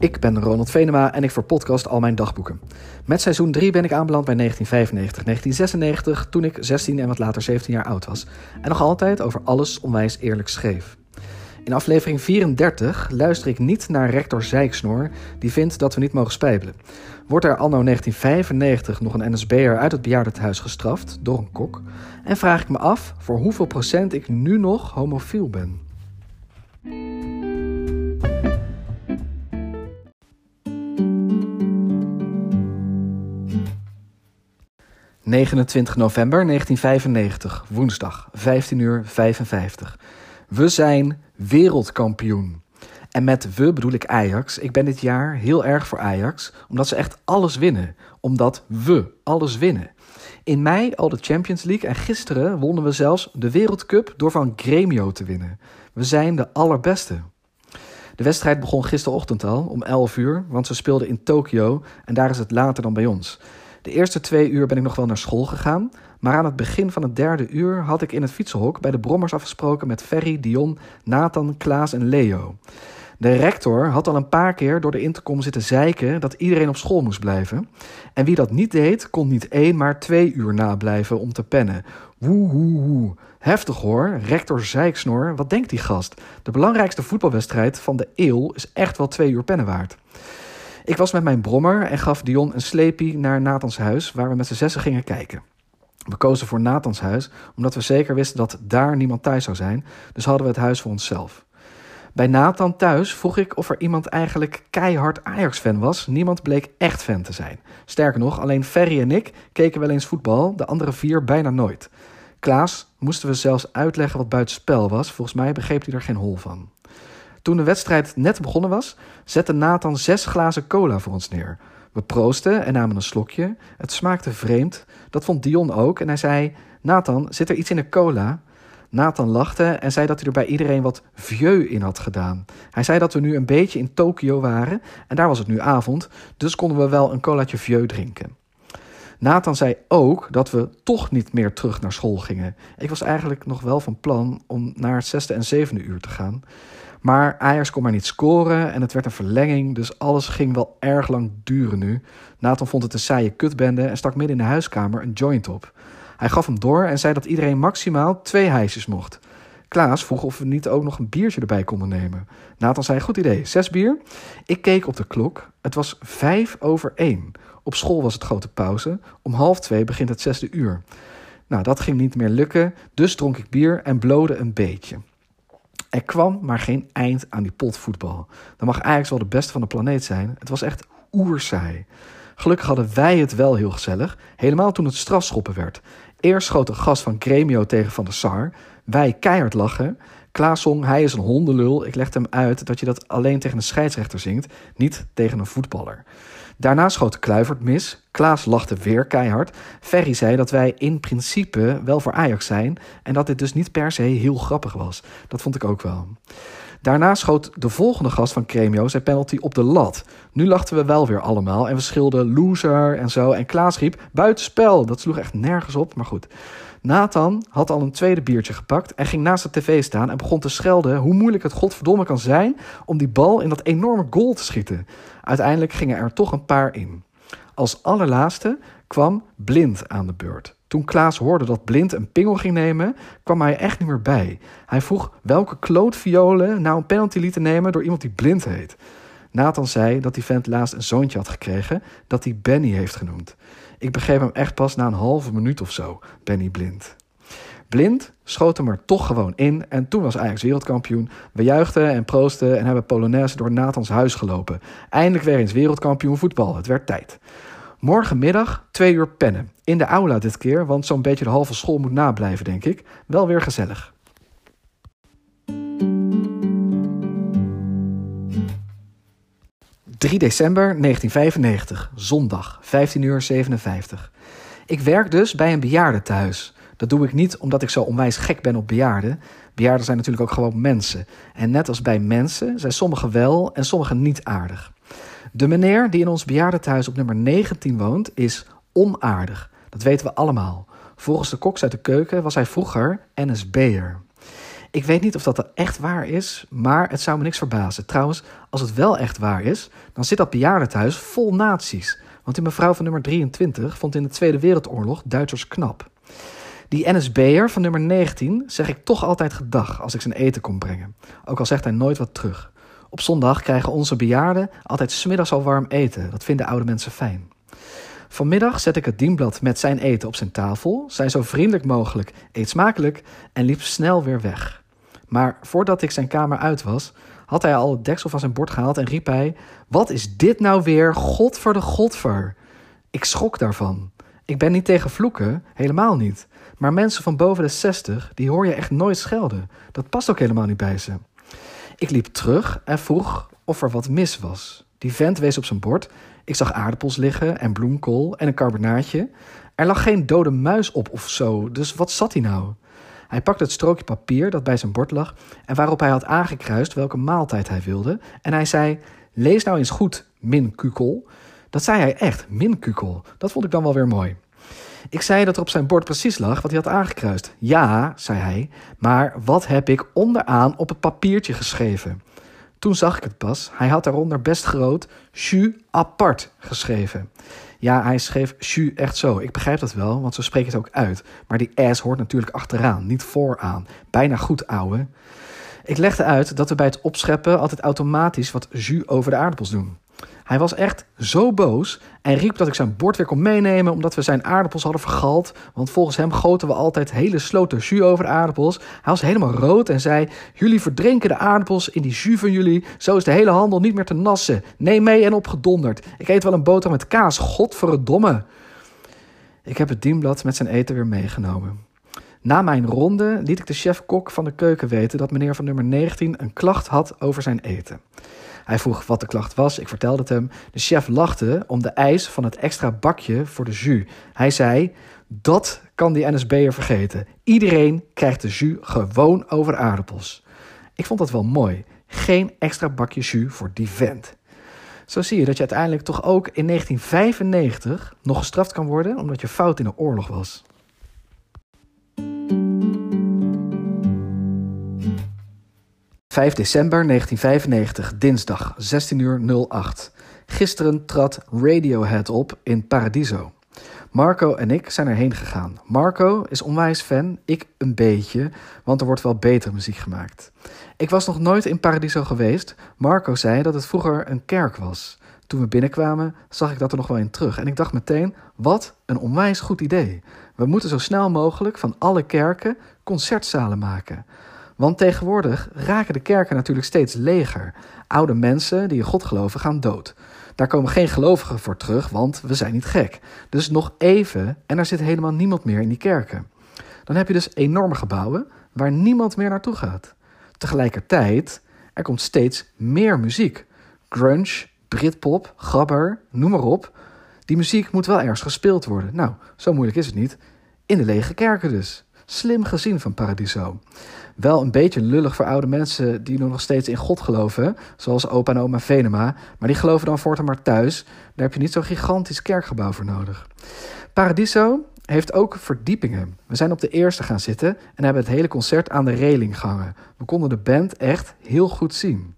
Ik ben Ronald Venema en ik verpodcast al mijn dagboeken. Met seizoen 3 ben ik aanbeland bij 1995, 1996, toen ik 16 en wat later 17 jaar oud was. En nog altijd over alles onwijs eerlijk schreef. In aflevering 34 luister ik niet naar rector Zijksnoor, die vindt dat we niet mogen spijbelen. Wordt er anno 1995 nog een NSB'er uit het bejaardentehuis gestraft door een kok? En vraag ik me af voor hoeveel procent ik nu nog homofiel ben. 29 november 1995, woensdag, 15 uur 55. We zijn wereldkampioen. En met we bedoel ik Ajax. Ik ben dit jaar heel erg voor Ajax, omdat ze echt alles winnen. Omdat we alles winnen. In mei al de Champions League en gisteren wonnen we zelfs de Wereldcup door van Gremio te winnen. We zijn de allerbeste. De wedstrijd begon gisterochtend al om 11 uur, want ze speelden in Tokio en daar is het later dan bij ons. De eerste twee uur ben ik nog wel naar school gegaan, maar aan het begin van het derde uur had ik in het fietsenhok bij de Brommers afgesproken met Ferry, Dion, Nathan, Klaas en Leo. De rector had al een paar keer door de intercom zitten zeiken dat iedereen op school moest blijven. En wie dat niet deed, kon niet één, maar twee uur nablijven om te pennen. Woe, woe, woe. Heftig hoor, rector Zeiksnor. Wat denkt die gast? De belangrijkste voetbalwedstrijd van de eeuw is echt wel twee uur pennen waard. Ik was met mijn brommer en gaf Dion een sleepie naar Nathans huis, waar we met z'n zessen gingen kijken. We kozen voor Nathans huis, omdat we zeker wisten dat daar niemand thuis zou zijn, dus hadden we het huis voor onszelf. Bij Nathan thuis vroeg ik of er iemand eigenlijk keihard Ajax-fan was. Niemand bleek echt fan te zijn. Sterker nog, alleen Ferry en ik keken wel eens voetbal, de andere vier bijna nooit. Klaas moesten we zelfs uitleggen wat buitenspel was. Volgens mij begreep hij er geen hol van. Toen de wedstrijd net begonnen was, zette Nathan zes glazen cola voor ons neer. We proosten en namen een slokje. Het smaakte vreemd. Dat vond Dion ook en hij zei: Nathan, zit er iets in de cola? Nathan lachte en zei dat hij er bij iedereen wat vieux in had gedaan. Hij zei dat we nu een beetje in Tokio waren en daar was het nu avond, dus konden we wel een colaatje vieux drinken. Nathan zei ook dat we toch niet meer terug naar school gingen. Ik was eigenlijk nog wel van plan om naar het zesde en zevende uur te gaan. Maar Ajax kon maar niet scoren en het werd een verlenging, dus alles ging wel erg lang duren nu. Nathan vond het een saaie kutbende en stak midden in de huiskamer een joint op. Hij gaf hem door en zei dat iedereen maximaal twee hijsjes mocht. Klaas vroeg of we niet ook nog een biertje erbij konden nemen. Nathan zei: Goed idee, zes bier. Ik keek op de klok. Het was vijf over één. Op school was het grote pauze. Om half twee begint het zesde uur. Nou, dat ging niet meer lukken, dus dronk ik bier en blode een beetje. Er kwam maar geen eind aan die potvoetbal. Dan mag Ajax wel de beste van de planeet zijn. Het was echt oerzaai. Gelukkig hadden wij het wel heel gezellig, helemaal toen het strafschoppen werd. Eerst schoot een gast van Gremio tegen Van der Sar. Wij keihard lachen. Klaas zong, hij is een hondenlul. Ik legde hem uit dat je dat alleen tegen een scheidsrechter zingt, niet tegen een voetballer. Daarna schoot Kluivert mis. Klaas lachte weer keihard. Ferry zei dat wij in principe wel voor Ajax zijn en dat dit dus niet per se heel grappig was. Dat vond ik ook wel. Daarna schoot de volgende gast van Cremio zijn penalty op de lat. Nu lachten we wel weer allemaal en we schilden loser en zo. En Klaas riep buitenspel. Dat sloeg echt nergens op, maar goed. Nathan had al een tweede biertje gepakt en ging naast de tv staan en begon te schelden hoe moeilijk het godverdomme kan zijn om die bal in dat enorme goal te schieten. Uiteindelijk gingen er toch een paar in. Als allerlaatste kwam Blind aan de beurt. Toen Klaas hoorde dat Blind een pingel ging nemen, kwam hij echt niet meer bij. Hij vroeg welke klootviolen nou een penalty lieten nemen door iemand die Blind heet. Nathan zei dat die vent laatst een zoontje had gekregen dat hij Benny heeft genoemd. Ik begreep hem echt pas na een halve minuut of zo, Benny Blind. Blind schoot hem er toch gewoon in en toen was Ajax wereldkampioen. We juichten en proosten en hebben Polonaise door Nathans huis gelopen. Eindelijk weer eens wereldkampioen voetbal. Het werd tijd. Morgenmiddag twee uur pennen. In de aula dit keer, want zo'n beetje de halve school moet nablijven, denk ik. Wel weer gezellig. 3 december 1995, zondag, 15 uur 57. Ik werk dus bij een bejaardentehuis. Dat doe ik niet omdat ik zo onwijs gek ben op bejaarden. Bejaarden zijn natuurlijk ook gewoon mensen. En net als bij mensen zijn sommigen wel en sommigen niet aardig. De meneer die in ons bejaardentehuis op nummer 19 woont, is onaardig. Dat weten we allemaal. Volgens de koks uit de keuken was hij vroeger NSB'er. Ik weet niet of dat echt waar is, maar het zou me niks verbazen. Trouwens, als het wel echt waar is, dan zit dat bejaardentehuis vol nazi's. Want die mevrouw van nummer 23 vond in de Tweede Wereldoorlog Duitsers knap. Die NSB'er van nummer 19 zeg ik toch altijd gedag als ik zijn eten kom brengen. Ook al zegt hij nooit wat terug. Op zondag krijgen onze bejaarden altijd smiddags al warm eten. Dat vinden oude mensen fijn. Vanmiddag zet ik het dienblad met zijn eten op zijn tafel, zei zo vriendelijk mogelijk eet smakelijk en liep snel weer weg. Maar voordat ik zijn kamer uit was, had hij al het deksel van zijn bord gehaald en riep hij: Wat is dit nou weer? God voor de godver. Ik schrok daarvan. Ik ben niet tegen vloeken, helemaal niet. Maar mensen van boven de 60, die hoor je echt nooit schelden. Dat past ook helemaal niet bij ze. Ik liep terug en vroeg of er wat mis was. Die vent wees op zijn bord. Ik zag aardappels liggen en bloemkool en een carbonaatje. Er lag geen dode muis op of zo, dus wat zat hij nou? Hij pakte het strookje papier dat bij zijn bord lag en waarop hij had aangekruist welke maaltijd hij wilde. En hij zei: Lees nou eens goed, min kukel. Dat zei hij echt, min kukel. Dat vond ik dan wel weer mooi. Ik zei dat er op zijn bord precies lag wat hij had aangekruist. Ja, zei hij, maar wat heb ik onderaan op het papiertje geschreven? Toen zag ik het pas. Hij had daaronder best groot jus apart geschreven. Ja, hij schreef jus echt zo. Ik begrijp dat wel, want zo spreek je het ook uit. Maar die S hoort natuurlijk achteraan, niet vooraan. Bijna goed, ouwe. Ik legde uit dat we bij het opscheppen altijd automatisch wat jus over de aardappels doen. Hij was echt zo boos en riep dat ik zijn bord weer kon meenemen omdat we zijn aardappels hadden vergald. Want volgens hem goten we altijd hele sloten jus over de aardappels. Hij was helemaal rood en zei: Jullie verdrinken de aardappels in die jus van jullie. Zo is de hele handel niet meer te nassen. Neem mee en opgedonderd. Ik eet wel een boter met kaas. Godverdomme. Ik heb het dienblad met zijn eten weer meegenomen. Na mijn ronde liet ik de chef-kok van de keuken weten dat meneer van nummer 19 een klacht had over zijn eten. Hij vroeg wat de klacht was. Ik vertelde het hem. De chef lachte om de eis van het extra bakje voor de jus. Hij zei: Dat kan die NSB'er vergeten. Iedereen krijgt de jus gewoon over aardappels. Ik vond dat wel mooi. Geen extra bakje jus voor die vent. Zo zie je dat je uiteindelijk toch ook in 1995 nog gestraft kan worden omdat je fout in de oorlog was. 5 december 1995, dinsdag, 16 uur 08. Gisteren trad Radiohead op in Paradiso. Marco en ik zijn erheen gegaan. Marco is onwijs fan, ik een beetje, want er wordt wel betere muziek gemaakt. Ik was nog nooit in Paradiso geweest. Marco zei dat het vroeger een kerk was. Toen we binnenkwamen, zag ik dat er nog wel in terug. En ik dacht meteen: wat een onwijs goed idee. We moeten zo snel mogelijk van alle kerken concertzalen maken. Want tegenwoordig raken de kerken natuurlijk steeds leger. Oude mensen die in God geloven gaan dood. Daar komen geen gelovigen voor terug, want we zijn niet gek. Dus nog even en er zit helemaal niemand meer in die kerken. Dan heb je dus enorme gebouwen waar niemand meer naartoe gaat. Tegelijkertijd, er komt steeds meer muziek. Grunge, Britpop, gabber, noem maar op. Die muziek moet wel ergens gespeeld worden. Nou, zo moeilijk is het niet. In de lege kerken dus. Slim gezien van Paradiso. Wel een beetje lullig voor oude mensen die nog steeds in God geloven, zoals opa en oma Venema, maar die geloven dan voortaan maar thuis. Daar heb je niet zo'n gigantisch kerkgebouw voor nodig. Paradiso heeft ook verdiepingen. We zijn op de eerste gaan zitten en hebben het hele concert aan de reling gehangen. We konden de band echt heel goed zien.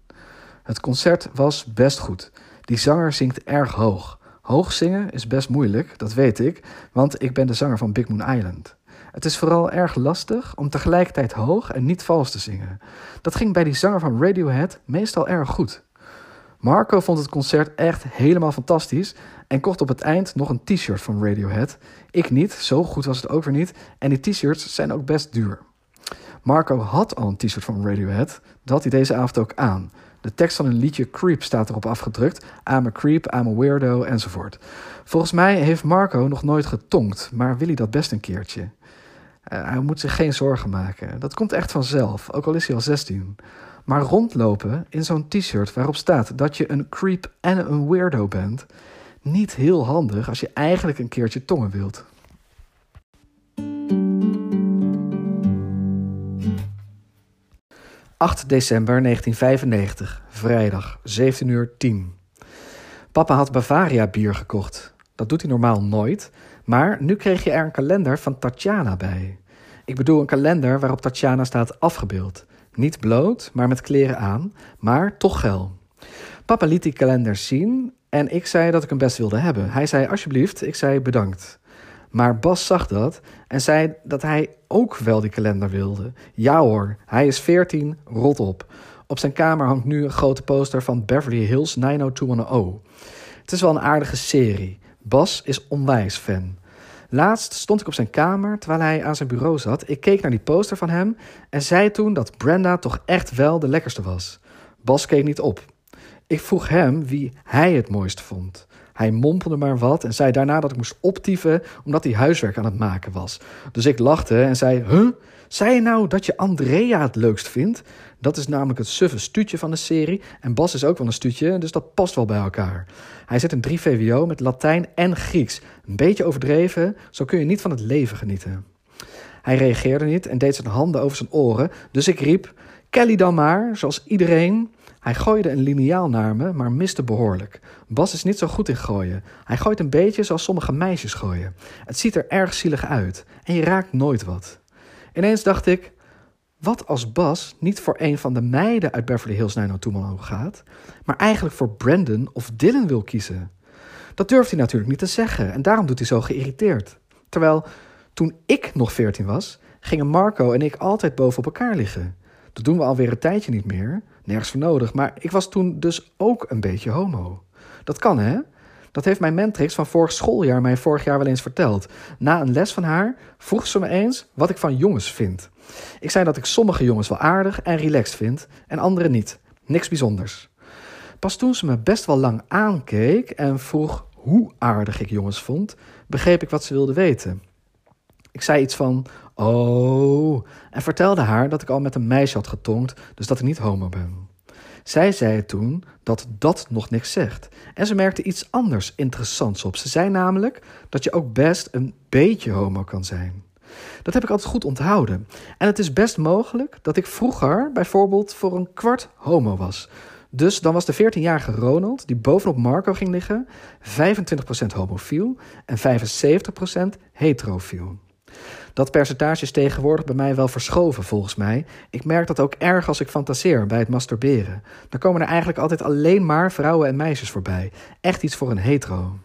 Het concert was best goed. Die zanger zingt erg hoog. Hoog zingen is best moeilijk, dat weet ik, want ik ben de zanger van Big Moon Island. Het is vooral erg lastig om tegelijkertijd hoog en niet vals te zingen. Dat ging bij die zanger van Radiohead meestal erg goed. Marco vond het concert echt helemaal fantastisch en kocht op het eind nog een t-shirt van Radiohead. Ik niet, zo goed was het ook weer niet. En die t-shirts zijn ook best duur. Marco had al een t-shirt van Radiohead, dat had hij deze avond ook aan. De tekst van een liedje Creep staat erop afgedrukt. I'm a creep, I'm a weirdo, enzovoort. Volgens mij heeft Marco nog nooit getonkt, maar wil hij dat best een keertje. Uh, hij moet zich geen zorgen maken. Dat komt echt vanzelf, ook al is hij al 16. Maar rondlopen in zo'n t-shirt waarop staat dat je een creep en een weirdo bent, niet heel handig als je eigenlijk een keertje tongen wilt. ...8 december 1995, vrijdag, 17 uur 10. Papa had Bavaria bier gekocht. Dat doet hij normaal nooit, maar nu kreeg je er een kalender van Tatjana bij. Ik bedoel een kalender waarop Tatjana staat afgebeeld. Niet bloot, maar met kleren aan, maar toch geil. Papa liet die kalender zien en ik zei dat ik hem best wilde hebben. Hij zei alsjeblieft, ik zei bedankt. Maar Bas zag dat en zei dat hij ook wel die kalender wilde. Ja hoor, hij is 14, rot op. Op zijn kamer hangt nu een grote poster van Beverly Hills 90210. Het is wel een aardige serie. Bas is onwijs fan. Laatst stond ik op zijn kamer terwijl hij aan zijn bureau zat. Ik keek naar die poster van hem en zei toen dat Brenda toch echt wel de lekkerste was. Bas keek niet op. Ik vroeg hem wie hij het mooist vond. Hij mompelde maar wat en zei daarna dat ik moest optieven omdat hij huiswerk aan het maken was. Dus ik lachte en zei: Huh? Zei je nou dat je Andrea het leukst vindt? Dat is namelijk het suffe stuutje van de serie. En Bas is ook wel een stuutje, dus dat past wel bij elkaar. Hij zit een 3 VWO met Latijn en Grieks. Een beetje overdreven, zo kun je niet van het leven genieten. Hij reageerde niet en deed zijn handen over zijn oren, dus ik riep: Kelly dan maar, zoals iedereen. Hij gooide een liniaal naar me, maar miste behoorlijk. Bas is niet zo goed in gooien. Hij gooit een beetje zoals sommige meisjes gooien. Het ziet er erg zielig uit en je raakt nooit wat. Ineens dacht ik, wat als Bas niet voor een van de meiden uit Beverly Hills 90210 gaat, maar eigenlijk voor Brandon of Dylan wil kiezen? Dat durft hij natuurlijk niet te zeggen en daarom doet hij zo geïrriteerd. Terwijl toen ik nog 14 was, gingen Marco en ik altijd boven op elkaar liggen. Dat doen we alweer een tijdje niet meer, nergens voor nodig, maar ik was toen dus ook een beetje homo. Dat kan hè? Dat heeft mijn mentrix van vorig schooljaar mij vorig jaar wel eens verteld. Na een les van haar vroeg ze me eens wat ik van jongens vind. Ik zei dat ik sommige jongens wel aardig en relaxed vind en andere niet. Niks bijzonders. Pas toen ze me best wel lang aankeek en vroeg hoe aardig ik jongens vond, begreep ik wat ze wilde weten. Ik zei iets van: Oh, en vertelde haar dat ik al met een meisje had getongd, dus dat ik niet homo ben. Zij zei toen dat dat nog niks zegt. En ze merkte iets anders interessants op. Ze zei namelijk dat je ook best een beetje homo kan zijn. Dat heb ik altijd goed onthouden. En het is best mogelijk dat ik vroeger bijvoorbeeld voor een kwart homo was. Dus dan was de 14-jarige Ronald, die bovenop Marco ging liggen, 25% homofiel en 75% heterofiel. Dat percentage is tegenwoordig bij mij wel verschoven, volgens mij. Ik merk dat ook erg als ik fantaseer bij het masturberen. Dan komen er eigenlijk altijd alleen maar vrouwen en meisjes voorbij. Echt iets voor een hetero.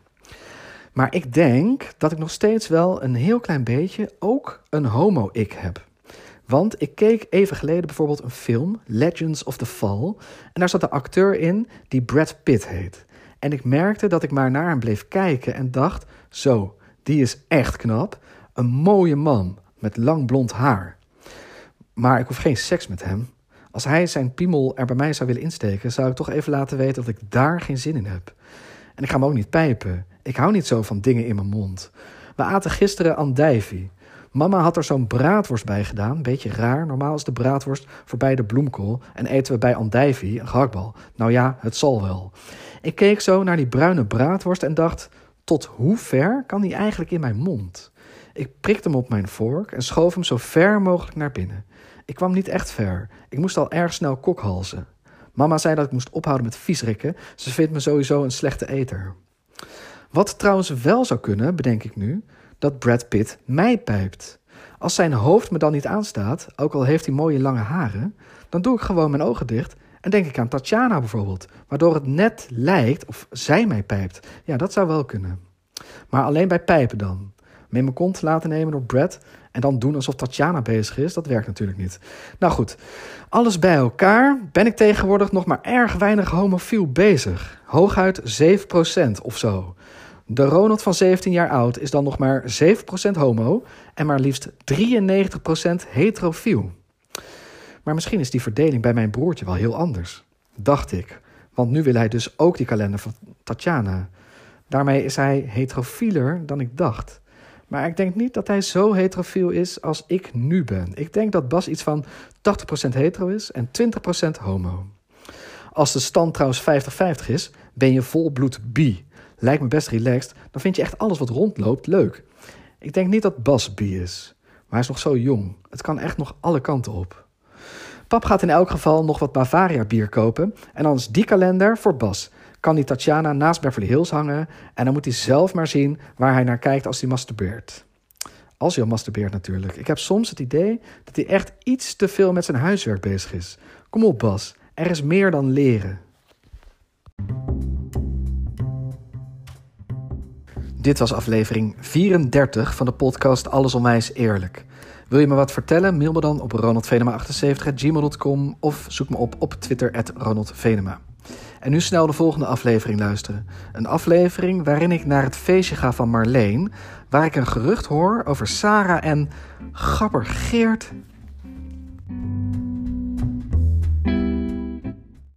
Maar ik denk dat ik nog steeds wel een heel klein beetje ook een homo-ik heb. Want ik keek even geleden bijvoorbeeld een film, Legends of the Fall. En daar zat een acteur in die Brad Pitt heet. En ik merkte dat ik maar naar hem bleef kijken en dacht: zo, die is echt knap. Een mooie man met lang blond haar. Maar ik hoef geen seks met hem. Als hij zijn piemel er bij mij zou willen insteken, zou ik toch even laten weten dat ik daar geen zin in heb. En ik ga me ook niet pijpen. Ik hou niet zo van dingen in mijn mond. We aten gisteren andijvie. Mama had er zo'n braadworst bij gedaan. Beetje raar. Normaal is de braadworst voorbij de bloemkool. En eten we bij andijvie een gehaktbal. Nou ja, het zal wel. Ik keek zo naar die bruine braadworst en dacht... tot hoe ver kan die eigenlijk in mijn mond? Ik prikte hem op mijn vork en schoof hem zo ver mogelijk naar binnen. Ik kwam niet echt ver. Ik moest al erg snel kokhalzen. Mama zei dat ik moest ophouden met viesrikken. Ze vindt me sowieso een slechte eter. Wat trouwens wel zou kunnen, bedenk ik nu, dat Brad Pitt mij pijpt. Als zijn hoofd me dan niet aanstaat, ook al heeft hij mooie lange haren, dan doe ik gewoon mijn ogen dicht en denk ik aan Tatjana bijvoorbeeld, waardoor het net lijkt of zij mij pijpt. Ja, dat zou wel kunnen. Maar alleen bij pijpen dan mee mijn kont laten nemen door Brad en dan doen alsof Tatjana bezig is, dat werkt natuurlijk niet. Nou goed, alles bij elkaar ben ik tegenwoordig nog maar erg weinig homofiel bezig. Hooguit 7% of zo. De Ronald van 17 jaar oud is dan nog maar 7% homo en maar liefst 93% heterofiel. Maar misschien is die verdeling bij mijn broertje wel heel anders, dacht ik. Want nu wil hij dus ook die kalender van Tatjana. Daarmee is hij heterofieler dan ik dacht. Maar ik denk niet dat hij zo heterofiel is als ik nu ben. Ik denk dat Bas iets van 80% hetero is en 20% homo. Als de stand trouwens 50-50 is, ben je volbloed bi. Lijkt me best relaxed, dan vind je echt alles wat rondloopt leuk. Ik denk niet dat Bas bi is, maar hij is nog zo jong. Het kan echt nog alle kanten op. Pap gaat in elk geval nog wat Bavaria bier kopen en dan is die kalender voor Bas kan die Tatjana naast Beverly Hills hangen en dan moet hij zelf maar zien waar hij naar kijkt als hij masturbeert. Als hij al masturbeert natuurlijk. Ik heb soms het idee dat hij echt iets te veel met zijn huiswerk bezig is. Kom op Bas, er is meer dan leren. Dit was aflevering 34 van de podcast Alles Onwijs Eerlijk. Wil je me wat vertellen? Mail me dan op ronaldvenema78.gmail.com of zoek me op op Twitter at Ronald Venema. En nu snel de volgende aflevering luisteren. Een aflevering waarin ik naar het feestje ga van Marleen, waar ik een gerucht hoor over Sarah en Gabber Geert